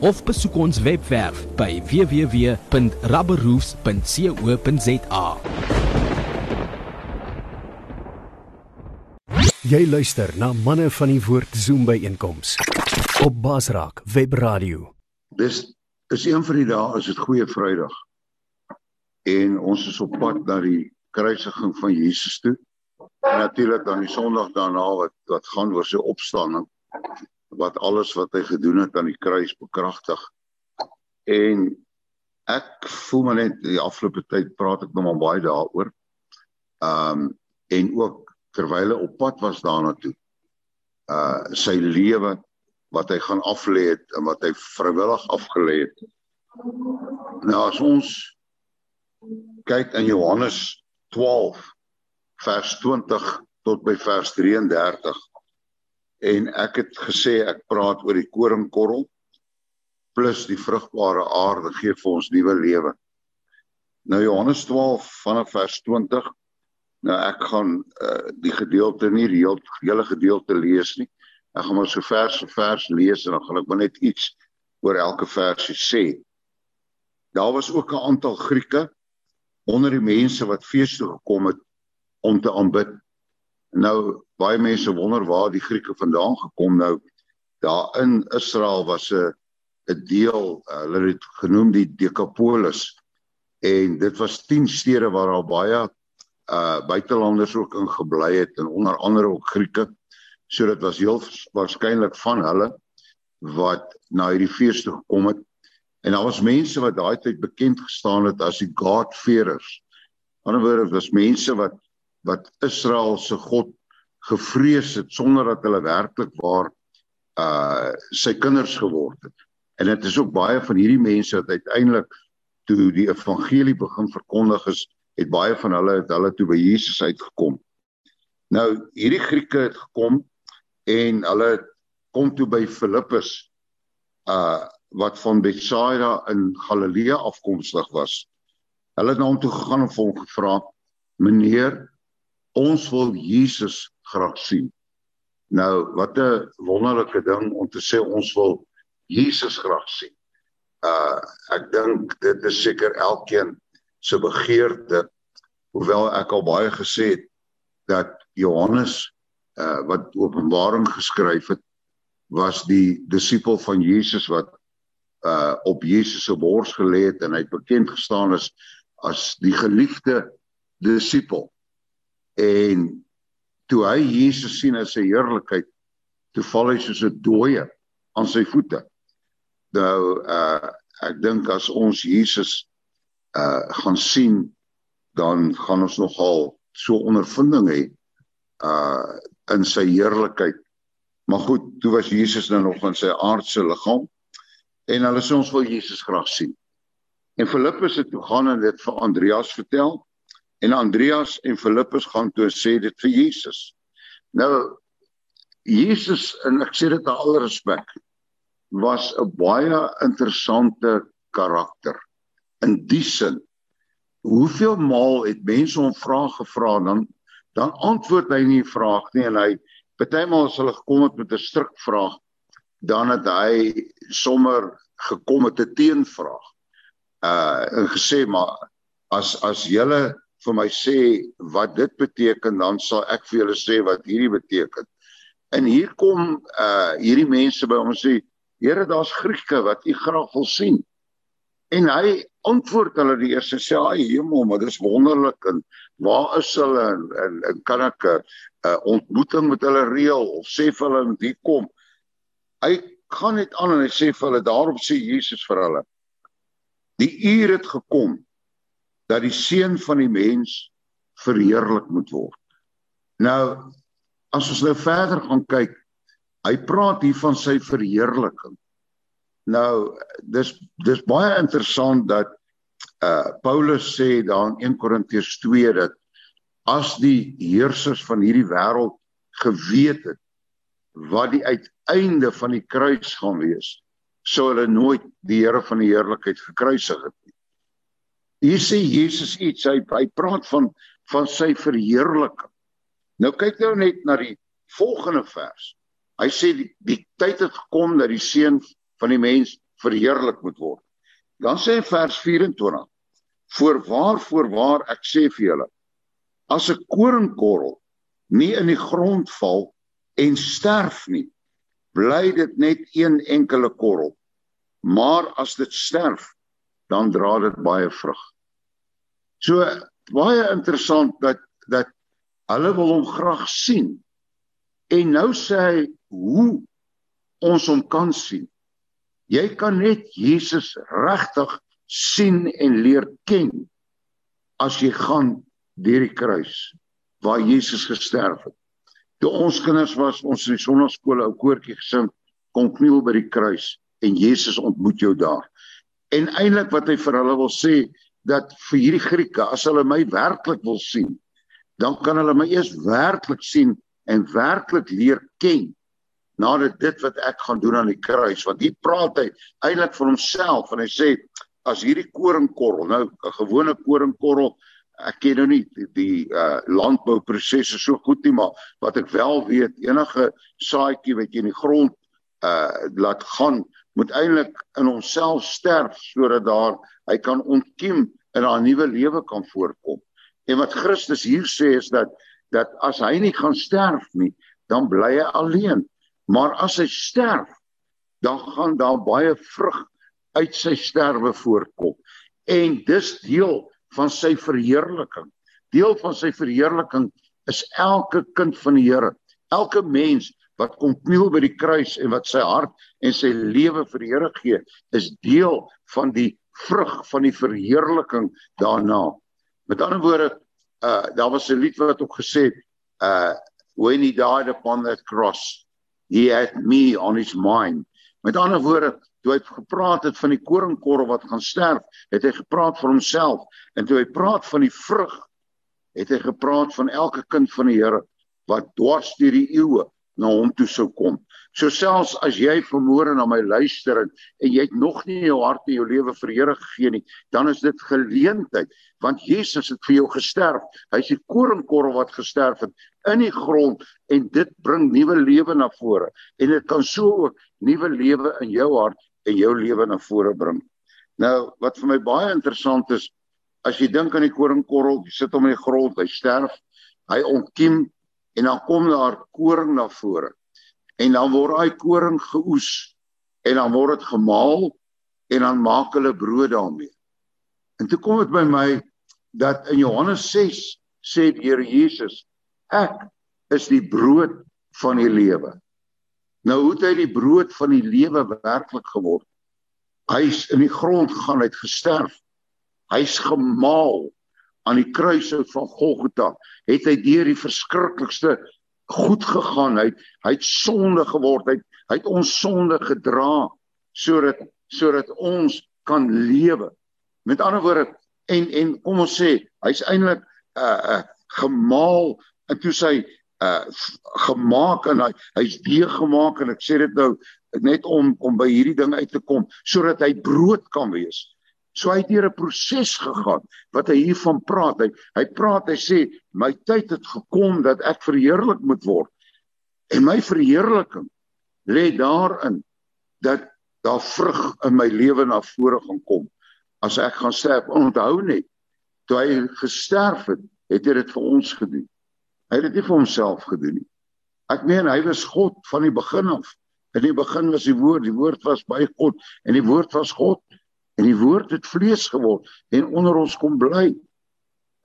of besoek ons webwerf by www.rubberroofs.co.za. Jy luister na manne van die woord Zoom by einkoms op Basraak Web Radio. Dis is een van die dae is dit goeie Vrydag. En ons is op pad na die kruisiging van Jesus toe. En natuurlik dan die Sondag daarna wat wat gaan oor sy opstanding wat alles wat hy gedoen het aan die kruis bekragtig. En ek voel maar net die afgelope tyd praat ek nog maar baie daaroor. Um en ook terwyl hy op pad was daarna toe. Uh sy lewe wat hy gaan aflê het en wat hy vrywillig afgelê het. Nou as ons kyk in Johannes 12 vers 20 tot by vers 33 en ek het gesê ek praat oor die koringkorrel plus die vrugbare aarde gee vir ons nuwe lewe. Nou Johannes 12 vanaf vers 20. Nou ek gaan uh, die gedeelte nie die hele hele gedeelte lees nie. Ek gaan maar so vers vir vers lees en dan gaan ek maar net iets oor elke versie sê. Daar was ook 'n aantal Grieke onder die mense wat fees toe gekom het om te aanbid. Nou baie mense wonder waar die Grieke vandaan gekom nou. Daar in Israel was 'n 'n deel, hulle het genoem die Decapolis en dit was 10 stede waar daar baie uh buitelanders ook in gebly het en onder andere ook Grieke. So dit was heel waarskynlik van hulle wat na hierdie fees toe gekom het. En daar was mense wat daai tyd bekend gestaan het as die God-fearers. Aan die ander woorde was mense wat wat Israel se God gevrees het sonder dat hulle werklik waar uh sy kinders geword het. En dit is ook baie van hierdie mense wat uiteindelik toe die evangelie begin verkondig is, het baie van hulle het hulle toe by Jesus uitgekom. Nou hierdie Grieke het gekom en hulle kom toe by Filippus uh wat van Betsaida in Galilea afkomstig was. Hulle het na hom toe gegaan en hom gevra: "Meneer, ons wil Jesus graag sien. Nou, wat 'n wonderlike ding om te sê ons wil Jesus graag sien. Uh ek dink dit is seker elkeen se begeerte hoewel ek al baie gesê het dat Johannes uh wat Openbaring geskryf het was die disipel van Jesus wat uh op Jesus se bors gelê het en hy het bekend gestaan as as die geliefde disipel. En toe hy Jesus sien in sy heerlikheid, toe val hy soos 'n dooie aan sy voete. Nou uh ek dink as ons Jesus uh gaan sien, dan gaan ons nogal so ondervinding hê uh in sy heerlikheid. Maar goed, toe was Jesus nou nog in sy aardse liggaam en hulle sê ons wil Jesus graag sien. En Filippus het toe gaan en dit vir Andreas vertel En Andreas en Filippus gaan toe sê dit vir Jesus. Nou Jesus en ek sê dit met alle respek was 'n baie interessante karakter. In die sin hoeveel maal het mense hom vrae gevra dan dan antwoord hy nie vraag nie en hy partymal as hulle gekom het met 'n stryk vraag dan het hy sommer gekom met 'n teenvraag. Uh en gesê maar as as julle vir my sê wat dit beteken, dan sal ek vir julle sê wat hierdie beteken. En hier kom uh hierdie mense by hom sê, Here, daar's Grieke wat u graag wil sien. En hy antwoord hulle die eerste sê, "Ag hemel, maar dis wonderlik en waar is hulle en, en, en kan ek 'n uh, ontmoeting met hulle reël of sê vir hulle hier kom?" Hy gaan net aan en hy sê vir hulle, daarop sê Jesus vir hulle, "Die uur het gekom dat die seun van die mens verheerlik moet word. Nou as ons nou verder gaan kyk, hy praat hier van sy verheerliking. Nou dis dis baie interessant dat uh Paulus sê daar in 1 Korintiërs 2 dat as die heersers van hierdie wêreld geweet het wat die uiteinde van die kruis gaan wees, sou hulle nooit die Here van die heerlikheid gekruisig het. Hier sê Jesus iets, hy hy praat van van sy verheerliking. Nou kyk nou net na die volgende vers. Hy sê die, die tyd het gekom dat die seun van die mens verheerlik moet word. Dan sê vers 24: Voorwaar voorwaar ek sê vir julle, as 'n koringkorrel nie in die grond val en sterf nie, bly dit net een enkele korrel. Maar as dit sterf, dan dra dit baie vrug. So baie interessant dat dat hulle wil hom graag sien. En nou sê hy hoe ons hom kan sien. Jy kan net Jesus regtig sien en leer ken as jy gaan deur die kruis waar Jesus gesterf het. Toe ons kinders was, ons in die sonnaskool ou koortjie gesing, kom kniel by die kruis en Jesus ontmoet jou daar. En eintlik wat hy vir hulle wil sê dat vir hierdie Grieke as hulle my werklik wil sien, dan kan hulle my eers werklik sien en werklik leer ken nadat dit wat ek gaan doen aan die kruis. Want hier praat hy eintlik van homself en hy sê as hierdie koringkorrel nou 'n gewone koringkorrel ek ken nou nie die, die uh, landbouprosesse so goed nie maar wat ek wel weet enige saadjie wat jy in die grond uh laat gaan moet eintlik in homself sterf sodat daar hy kan ontkiem en 'n nuwe lewe kan voorkom. En wat Christus hier sê is dat dat as hy nie gaan sterf nie, dan bly hy alleen. Maar as hy sterf, dan gaan daar baie vrug uit sy sterwe voorkom. En dis deel van sy verheerliking. Deel van sy verheerliking is elke kind van die Here, elke mens wat kom kniel by die kruis en wat sy hart en sy lewe vir die Here gee, is deel van die vrug van die verheerliking daarna. Met ander woorde, uh daar was 'n lied wat ook gesê het, uh when he died upon that cross, he had me on his mind. Met ander woorde, toe hy gepraat het van die koringkorrel wat gaan sterf, het hy gepraat vir homself en toe hy praat van die vrug, het hy gepraat van elke kind van die Here wat dwars deur die eeue na hom toe sou kom. So selfs as jy vermoere na my luister en, en jy het nog nie jou hart en jou lewe vir Here gegee nie, dan is dit geleentheid want Jesus het vir jou gesterf. Hy's die koringkorrel wat gesterf het in die grond en dit bring nuwe lewe na vore en dit kan so ook nuwe lewe in jou hart en jou lewe na vore bring. Nou wat vir my baie interessant is as jy dink aan die koringkorrel, jy sit hom in die grond, hy sterf, hy ontkiem en dan kom daar koring na vore. En dan word daai koring geoes en dan word dit gemaal en dan maak hulle brood daarmee. En toe kom dit by my dat in Johannes 6 sê die Here Jesus, ek is die brood van die lewe. Nou hoe het hy die brood van die lewe werklik geword? Hy's in die grond gegaan, hy't gesterf. Hy's gemaal aan die kruishout van Golgotha het hy deur die verskriklikste goed gegaan. Hy hy het sonde geword. Hy hy het ons sonde gedra sodat sodat ons kan lewe. Met ander woorde en en kom ons sê hy's eintlik uh uh gemaal en toe sy uh gemaak en hy hy's weer gemaak en ek sê dit nou net om om by hierdie ding uit te kom sodat hy brood kan wees. So hy het deur 'n proses gegaan wat hy hiervan praat. Hy hy praat, hy sê my tyd het gekom dat ek verheerlik moet word. En my verheerliking lê daarin dat daar vrug in my lewe na vore gaan kom as ek gaan sterf. Onthou net, toe hy gesterf het, het hy dit vir ons gedoen. Hy het dit nie vir homself gedoen nie. Ek meen hy was God van die begin af. In die begin was die woord, die woord was by God en die woord was God en die woord het vlees geword en onder ons kom bly.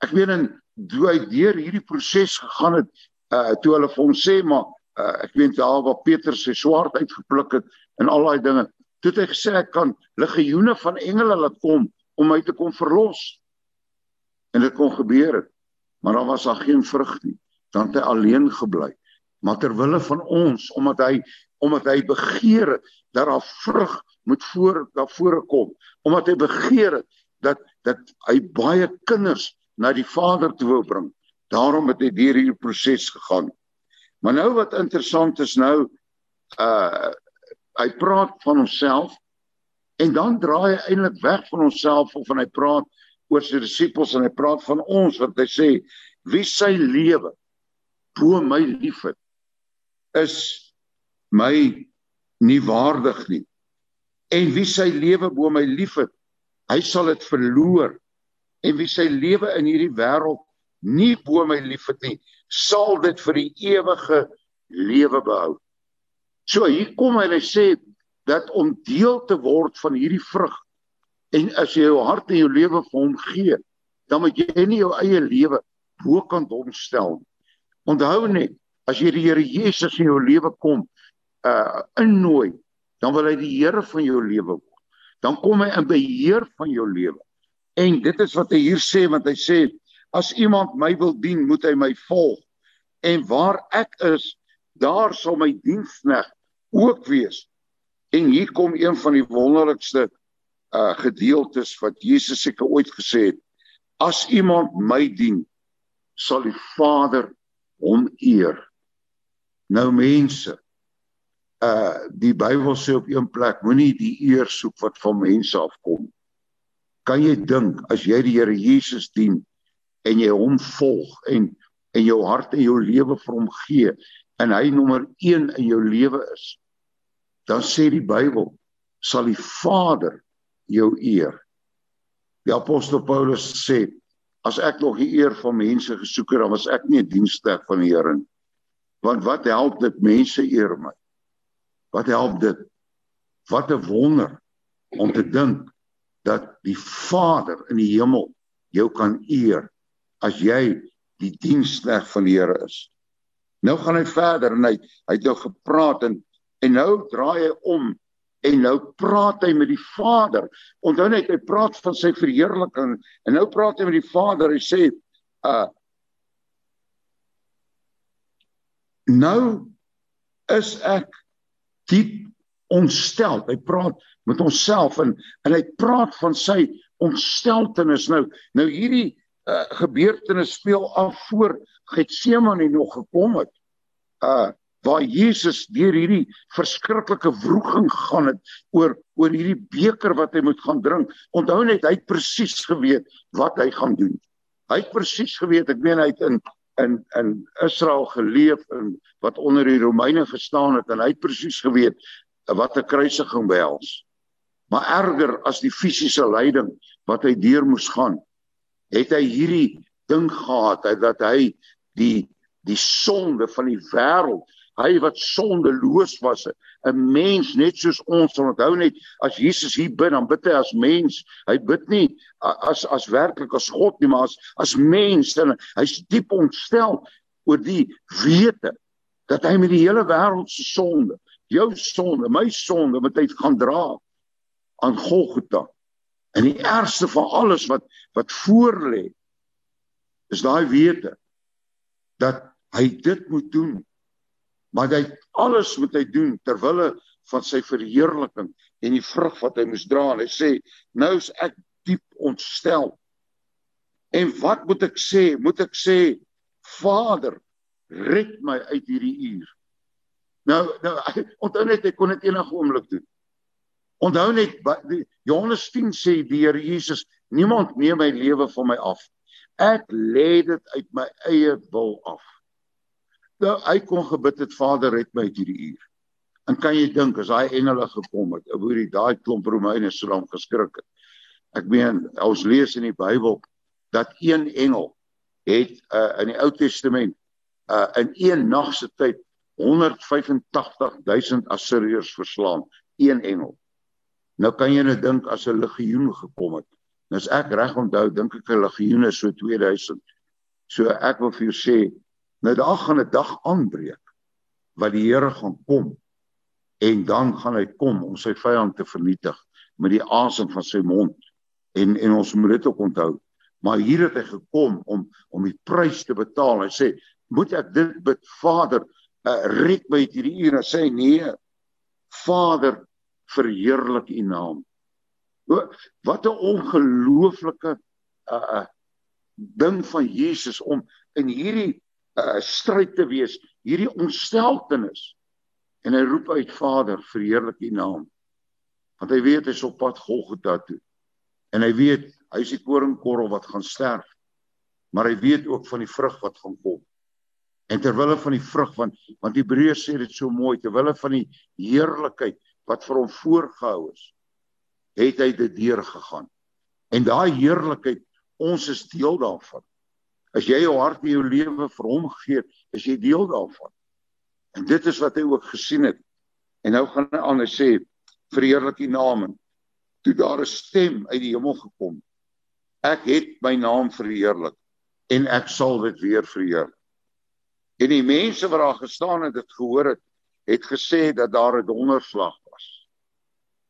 Ek weet en hoe hy deur hierdie proses gegaan het uh toe hulle vir hom sê maar uh, ek weet daar waar Petrus sy swaard uitgepluk het en al daai dinge. Toe het hy gesê ek kan legioene van engele laat kom om my te kom verlos. En dit kon gebeur het. Maar daar was daar geen vrug nie. Dan het hy alleen gebly. Maar ter wille van ons omdat hy omdat hy begeer dat daar vrug moet voor daar voorkom, omdat hy begeer dat dat hy baie kinders na die Vader toe wou bring. Daarom het hy deur hierdie proses gegaan. Maar nou wat interessant is nou uh hy praat van homself en dan draai hy eintlik weg van homself of van hy praat oor sy disippels en hy praat van ons wat hy sê wie sy lewe bo my liefhet is my nie waardig nie. En wie sy lewe bo my liefhet hy sal dit verloor. En wie sy lewe in hierdie wêreld nie bo my liefhet nie sal dit vir die ewige lewe behou. So hier kom hy en hy sê dat om deel te word van hierdie vrug en as jy jou hart en jou lewe vir hom gee dan moet jy nie jou eie lewe bokant hom stel onthou net as jy die Here Jesus in jou lewe kom uh innooi dan wil hy die Here van jou lewe word dan kom hy in beheer van jou lewe en dit is wat hy hier sê want hy sê as iemand my wil dien moet hy my volg en waar ek is daar sal my diensknegt ook wees En hier kom een van die wonderlikste uh gedeeltes wat Jesus seker ooit gesê het. As iemand my dien, sal die Vader hom eer. Nou mense, uh die Bybel sê op een plek, moenie die eer soek wat van mense afkom. Kan jy dink as jy die Here Jesus dien en jy hom volg en en jou hart en jou lewe vir hom gee en hy nommer 1 in jou lewe is, dan sê die Bybel sal die Vader jou eer. Die apostel Paulus sê as ek nog die eer van mense gesoek het, dan was ek nie 'n diensknegt van die Here nie. Want wat help dit mense eer my? Wat help dit? Wat 'n wonder om te dink dat die Vader in die hemel jou kan eer as jy die diensknegt van die Here is. Nou gaan hy verder en hy hy het nou gepraat en En nou draai hy om en nou praat hy met die Vader. Onthou net hy praat van sy verheerliking en nou praat hy met die Vader. Hy sê uh Nou is ek diep ontstel. Hy praat met homself en en hy praat van sy ontsteltenis nou. Nou hierdie uh gebeurtenis speel af voor Getsemane nog gekom het. Uh waar Jesus deur hierdie verskriklike wroging gegaan het oor oor hierdie beker wat hy moet gaan drink. Onthou net hy het presies geweet wat hy gaan doen. Hy het presies geweet, ek meen hy het in in in Israel geleef en wat onder die Romeine gestaan het en hy het presies geweet wat 'n kruisiging behels. Maar erger as die fisiese lyding wat hy deur moes gaan, het hy hierdie ding gehad dat hy die die sonde van die wêreld hy wat sondeloos was 'n mens net soos ons onthou net as Jesus hier bid dan bid hy as mens. Hy bid nie as as werklik as God nie maar as as mens. En hy's diep ontstel oor die wete dat hy met die hele wêreld se sonde jou sonde my sonde wat hy gaan dra aan Golgotha. En die ergste van alles wat wat voor lê is daai wete dat hy dit moet doen maar hy alles moet hy doen ter wille van sy verheerliking en die vrug wat hy moes dra. En hy sê nou is ek diep ontstel. En wat moet ek sê? Moet ek sê Vader red my uit hierdie uur. Nou nou onthou net ek kon dit enige oomblik doen. Onthou net Johannes 10 sê die Here Jesus niemand neem my lewe van my af. Ek lê dit uit my eie wil af nou hy kon gebid het Vader red my uit hierdie uur. En kan jy dink as daai engele gekom het, oor die daai klomp Romeine so lank geskrik het. Ek meen ons lees in die Bybel dat een engel het uh, in die Ou Testament uh, in een nag se tyd 185000 Assiriërs verslaan, een engel. Nou kan jy net dink as 'n legioen gekom het. Nou as ek reg onthou, dink ek 'n legioen is so 2000. So ek wil vir jou sê Nou daar gaan 'n dag aanbreek wat die Here gaan kom en dan gaan hy kom om sy vyand te vernietig met die asem van sy mond. En en ons moet dit ook onthou Maar hier het hy gekom om om die prys te betaal. Hy sê, "Moet ek dit bid, Vader, uh, red my uit hierdie uur?" Hy sê, "Nee. Vader, verheerlik U naam." Wat 'n ongelooflike uh uh ding van Jesus om in hierdie uh stryd te wees, hierdie ontsteltenis. En hy roep uit Vader, verheerlik U naam. Want hy weet hy's op pad Golgotha toe. En hy weet hy is die koringkorrel wat gaan sterf. Maar hy weet ook van die vrug wat gaan kom. En terwyl hy van die vrug want want Hebreërs sê dit so mooi, terwyl hy van die heerlikheid wat vir hom voorgehou is, het hy dit deurgegaan. En daai heerlikheid, ons is deel daarvan. As jy jou hart en jou lewe vir hom gee, is jy deel daarvan. En dit is wat hy ook gesien het. En nou gaan hy aan en sê verheerlik U naam. Toe daar 'n stem uit die hemel gekom. Ek het my naam verheerlik en ek sal dit weer verheerlik. En die mense wat daar gestaan het, het gehoor het, het gesê dat daar 'n donderslag was.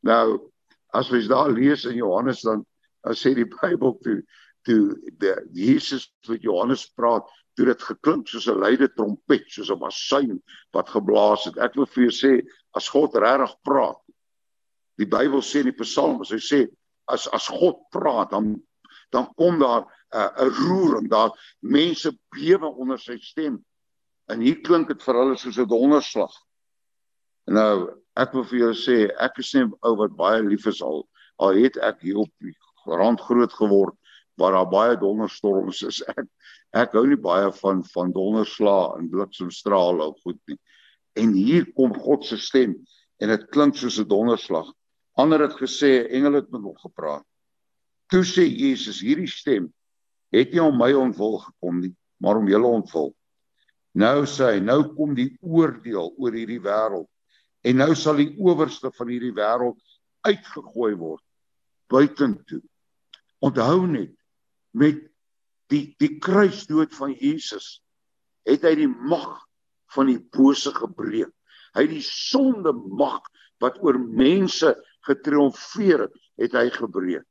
Nou, as jy daar lees in Johannes dan, dan sê die Bybel toe toe die Jesus met Johannes praat, toe dit geklink soos 'n luide trompet, soos 'n masyn wat geblaas het. Ek wil vir jou sê, as God regtig praat, Die Bybel sê in die Psalms, hy sê as as God praat, dan dan kom daar 'n uh, 'n roering, daar mense bewe onder sy stem. En hier klink dit vir hulle soos 'n donderslag. Nou, ek wil vir jou sê, ek is net ou wat baie lief is al al het ek hier op die rand groot geword waar daar baie donderstorms is. Ek ek hou nie baie van van donderslae en bliksemstrale of goed nie. En hier kom God se stem en dit klink soos 'n donderslag. Ander het gesê engele het met hom gepraat. Toe sê Jesus hierdie stem het nie om my ontwil gekom nie, maar om julle ontwil. Nou sê hy, nou kom die oordeel oor hierdie wêreld en nou sal die owerste van hierdie wêreld uitgegooi word buitentoe. Onthou net met die die kruisdood van Jesus het hy die mag van die bose gebreek. Hy het die sonde mag wat oor mense getriomfeer het, het hy gebreek.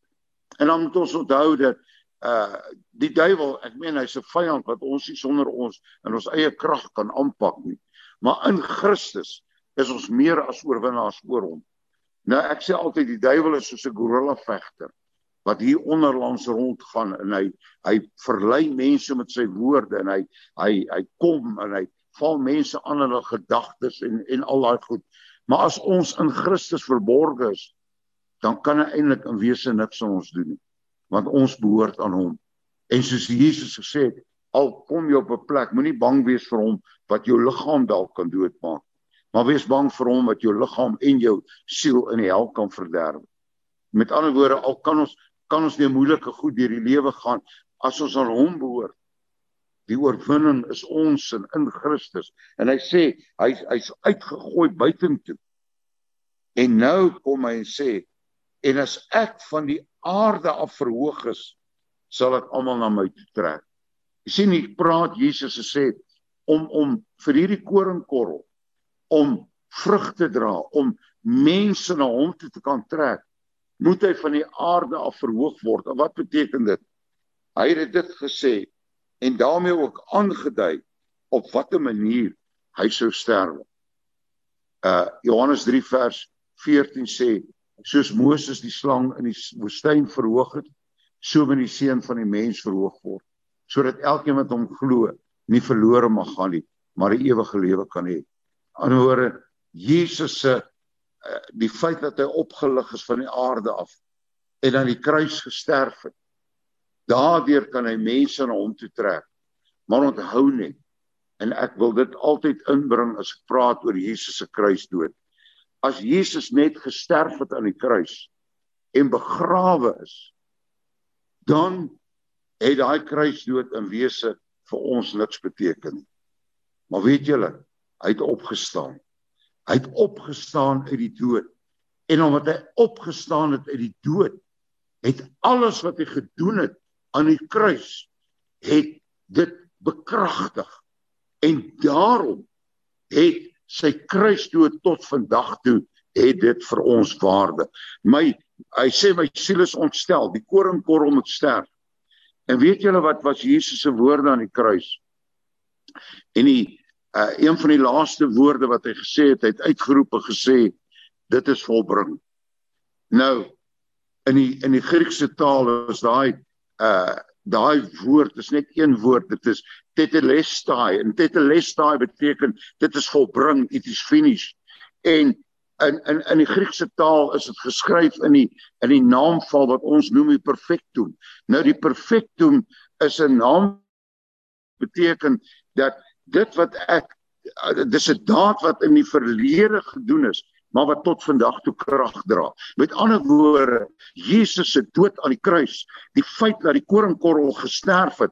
En dan moet ons onthou dat uh die duiwel, ek meen hy's 'n vyand wat ons nie sonder ons in ons eie krag kan aanpak nie. Maar in Christus is ons meer as oorwinnaars oor hom. Nou ek sê altyd die duiwel is soos 'n gorilla vegter wat hier onderlangs rondgaan en hy hy verlei mense met sy woorde en hy hy hy kom en hy val mense aan hulle gedagtes en en al daai goed. Maar as ons in Christus verborge is, dan kan hy eintlik in wese niks aan ons doen nie, want ons behoort aan hom. En soos Jesus gesê het, al kom jy op 'n plek, moenie bang wees vir hom wat jou liggaam dalk kan doodmaak, maar wees bang vir hom wat jou liggaam en jou siel in die hel kan verderf. Met ander woorde, al kan ons kan ons nie moeilike goed deur die lewe gaan as ons aan hom behoort Die oorwinning is ons in, in Christus. En hy sê hy hy's uitgegooi buitentoe. En nou kom hy en sê en as ek van die aarde af verhoog is, sal ek almal na my toe trek. Jy sien hier praat Jesus en sê om om vir hierdie koringkorrel om vrug te dra, om mense na hom toe te kan trek, moet hy van die aarde af verhoog word. En wat beteken dit? Hy het dit gesê en daarmee ook aangedui op watter manier hy sou sterf. Uh Johannes 3 vers 14 sê soos Moses die slang in die woestyn verhoog het, so moet die seun van die mens verhoog word, sodat elkeen wat hom glo nie verlore mag gaan nie, maar 'n ewige lewe kan hê. Anderswoorde Jesus se die feit dat hy opgelig is van die aarde af en aan die kruis gesterf het Daardeur kan hy mense na hom toe trek. Maar onthou net en ek wil dit altyd inbring as ek praat oor Jesus se kruisdood. As Jesus net gesterf het aan die kruis en begrawe is, dan het daai kruisdood in wese vir ons niks beteken nie. Maar weet julle, hy het opgestaan. Hy het opgestaan uit die dood. En omdat hy opgestaan het uit die dood, het alles wat hy gedoen het aan die kruis het dit bekragtig en daarom het sy kruisdood tot vandag toe het dit vir ons waarde. My hy sê my siel is ontstel, die koringkorrel moet sterf. En weet julle wat was Jesus se woorde aan die kruis? En die uh, een van die laaste woorde wat hy gesê het, hy het uitgeroep en gesê dit is volbring. Nou in die in die Griekse taal is daai uh daai woord is net een woord dit is tetelestai en tetelestai beteken dit is volbring it is finished en in in in die Griekse taal is dit geskryf in die in die naamval wat ons noem die perfectum. Nou die perfectum is 'n naam beteken dat dit wat ek dis 'n daad wat in die verlede gedoen is, maar wat tot vandag toe krag dra. Met ander woorde, Jesus se dood aan die kruis, die feit dat die koringkorrel gesterf het,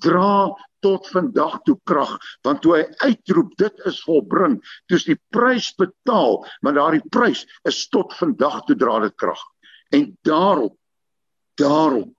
dra tot vandag toe krag want toe hy uitroep dit is volbring toets die prys betaal maar daardie prys is tot vandag toe dra dit krag en daarop daarop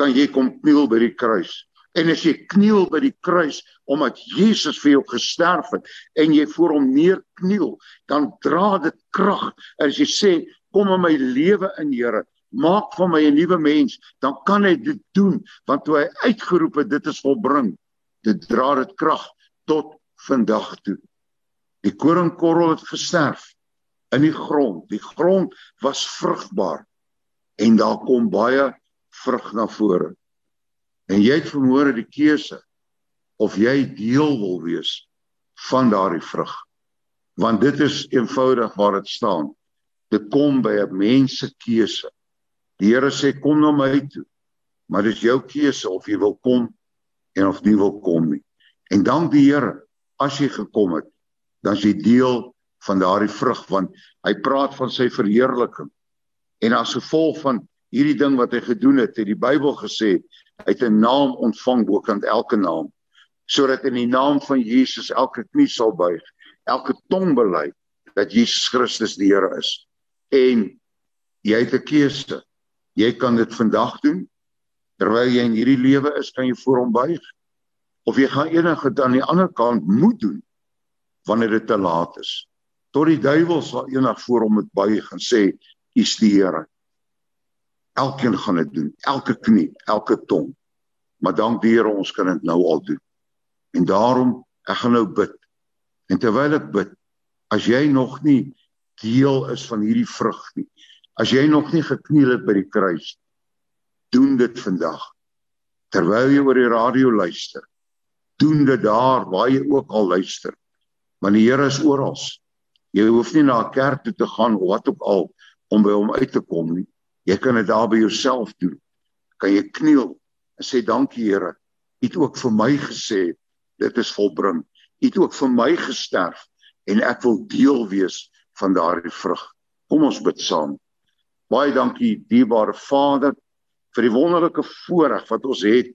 kan jy kom kniel by die kruis en as jy kniel by die kruis omdat Jesus vir jou gesterf het en jy voor hom neerkniel dan dra dit krag as jy sê kom in my lewe in Here maak van my 'n nuwe mens, dan kan hy dit doen want toe hy uitgeroep het dit is volbring. Dit dra dit krag tot vandag toe. Die koringkorrel het gesterf in die grond. Die grond was vrugbaar en daar kom baie vrug na vore. En jy het vermoere die keuse of jy deel wil wees van daardie vrug. Want dit is eenvoudig waar dit staan. Dit kom by 'n mens se keuse. Die Here sê kom na my toe. Maar dis jou keuse of jy wil kom en of nie wil kom nie. En dank die Here as jy gekom het, dan is jy deel van daardie vrug want hy praat van sy verheerliking. En as gevolg van hierdie ding wat hy gedoen het, het die Bybel gesê het 'n naam ontvang bokant elke naam sodat in die naam van Jesus elke knie sal buig, elke tong bely dat Jesus Christus die Here is. En jy het 'n keuse. Jy kan dit vandag doen. Terwyl jy in hierdie lewe is, kan jy voor hom buig. Of jy gaan enige aan die ander kant moet doen wanneer dit te laat is. Tot die duiwel sal eendag voor hom moet buig en sê, "U is die Here." Elkeen gaan dit doen, elke knie, elke tong. Maar dank die Here ons kan dit nou al doen. En daarom ek gaan nou bid. En terwyl ek bid, as jy nog nie deel is van hierdie vrug nie, As jy nog nie gekniel het by die kruis, doen dit vandag. Terwyl jy oor die radio luister, doen dit daar waar jy ook al luister. Want die Here is oral. Jy hoef nie na 'n kerk toe te gaan of wat ook al om by hom uit te kom nie. Jy kan dit daar by jouself doen. Kan jy kniel en sê dankie Here. U het ook vir my gesê dit is volbring. U het ook vir my gesterf en ek wil deel wees van daardie vrug. Kom ons bid saam. Baie dankie dierbare Vader vir die wonderlike voorreg wat ons het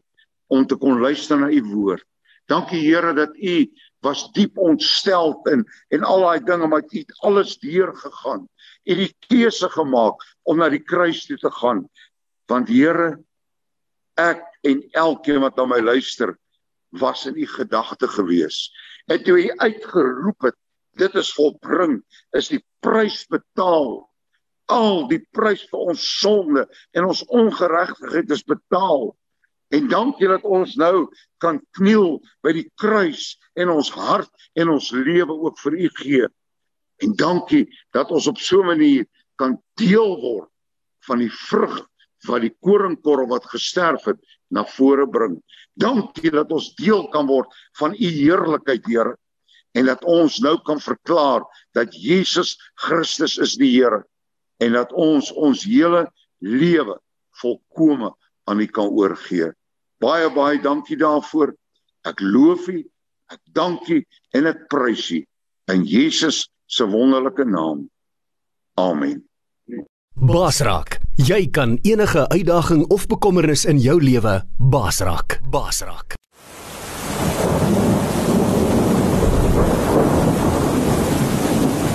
om te kon luister na u woord. Dankie Here dat u was diep ontstel in en al daai dinge maar u het alles deur gegaan. U het die keuse gemaak om na die kruis toe te gaan. Want Here ek en elkeen wat na my luister was in u gedagte gewees. En toe u uitgeroep het dit is volbring, is die prys betaal al die prys vir ons sonde en ons ongeregtigheid is betaal. En dankie dat ons nou kan kniel by die kruis en ons hart en ons lewe ook vir U gee. En dankie dat ons op so 'n manier kan deel word van die vrug wat die koringkorrel wat gesterf het na vore bring. Dankie dat ons deel kan word van U heerlikheid, Here, en dat ons nou kan verklaar dat Jesus Christus is die Here en dat ons ons hele lewe volkome aan U kan oorgee. Baie baie dankie daarvoor. Ek loof U, ek dank U en ek prys U in Jesus se wonderlike naam. Amen. Basrak, jy kan enige uitdaging of bekommernis in jou lewe basrak. Basrak.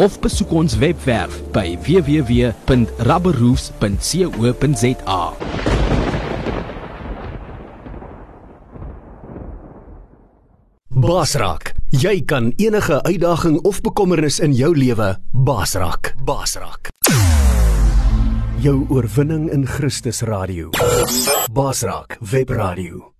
of besoek ons webwerf by www.rubberroofs.co.za. Basrak, jy kan enige uitdaging of bekommernis in jou lewe basrak. Basrak. Jou oorwinning in Christus radio. Basrak Web Radio.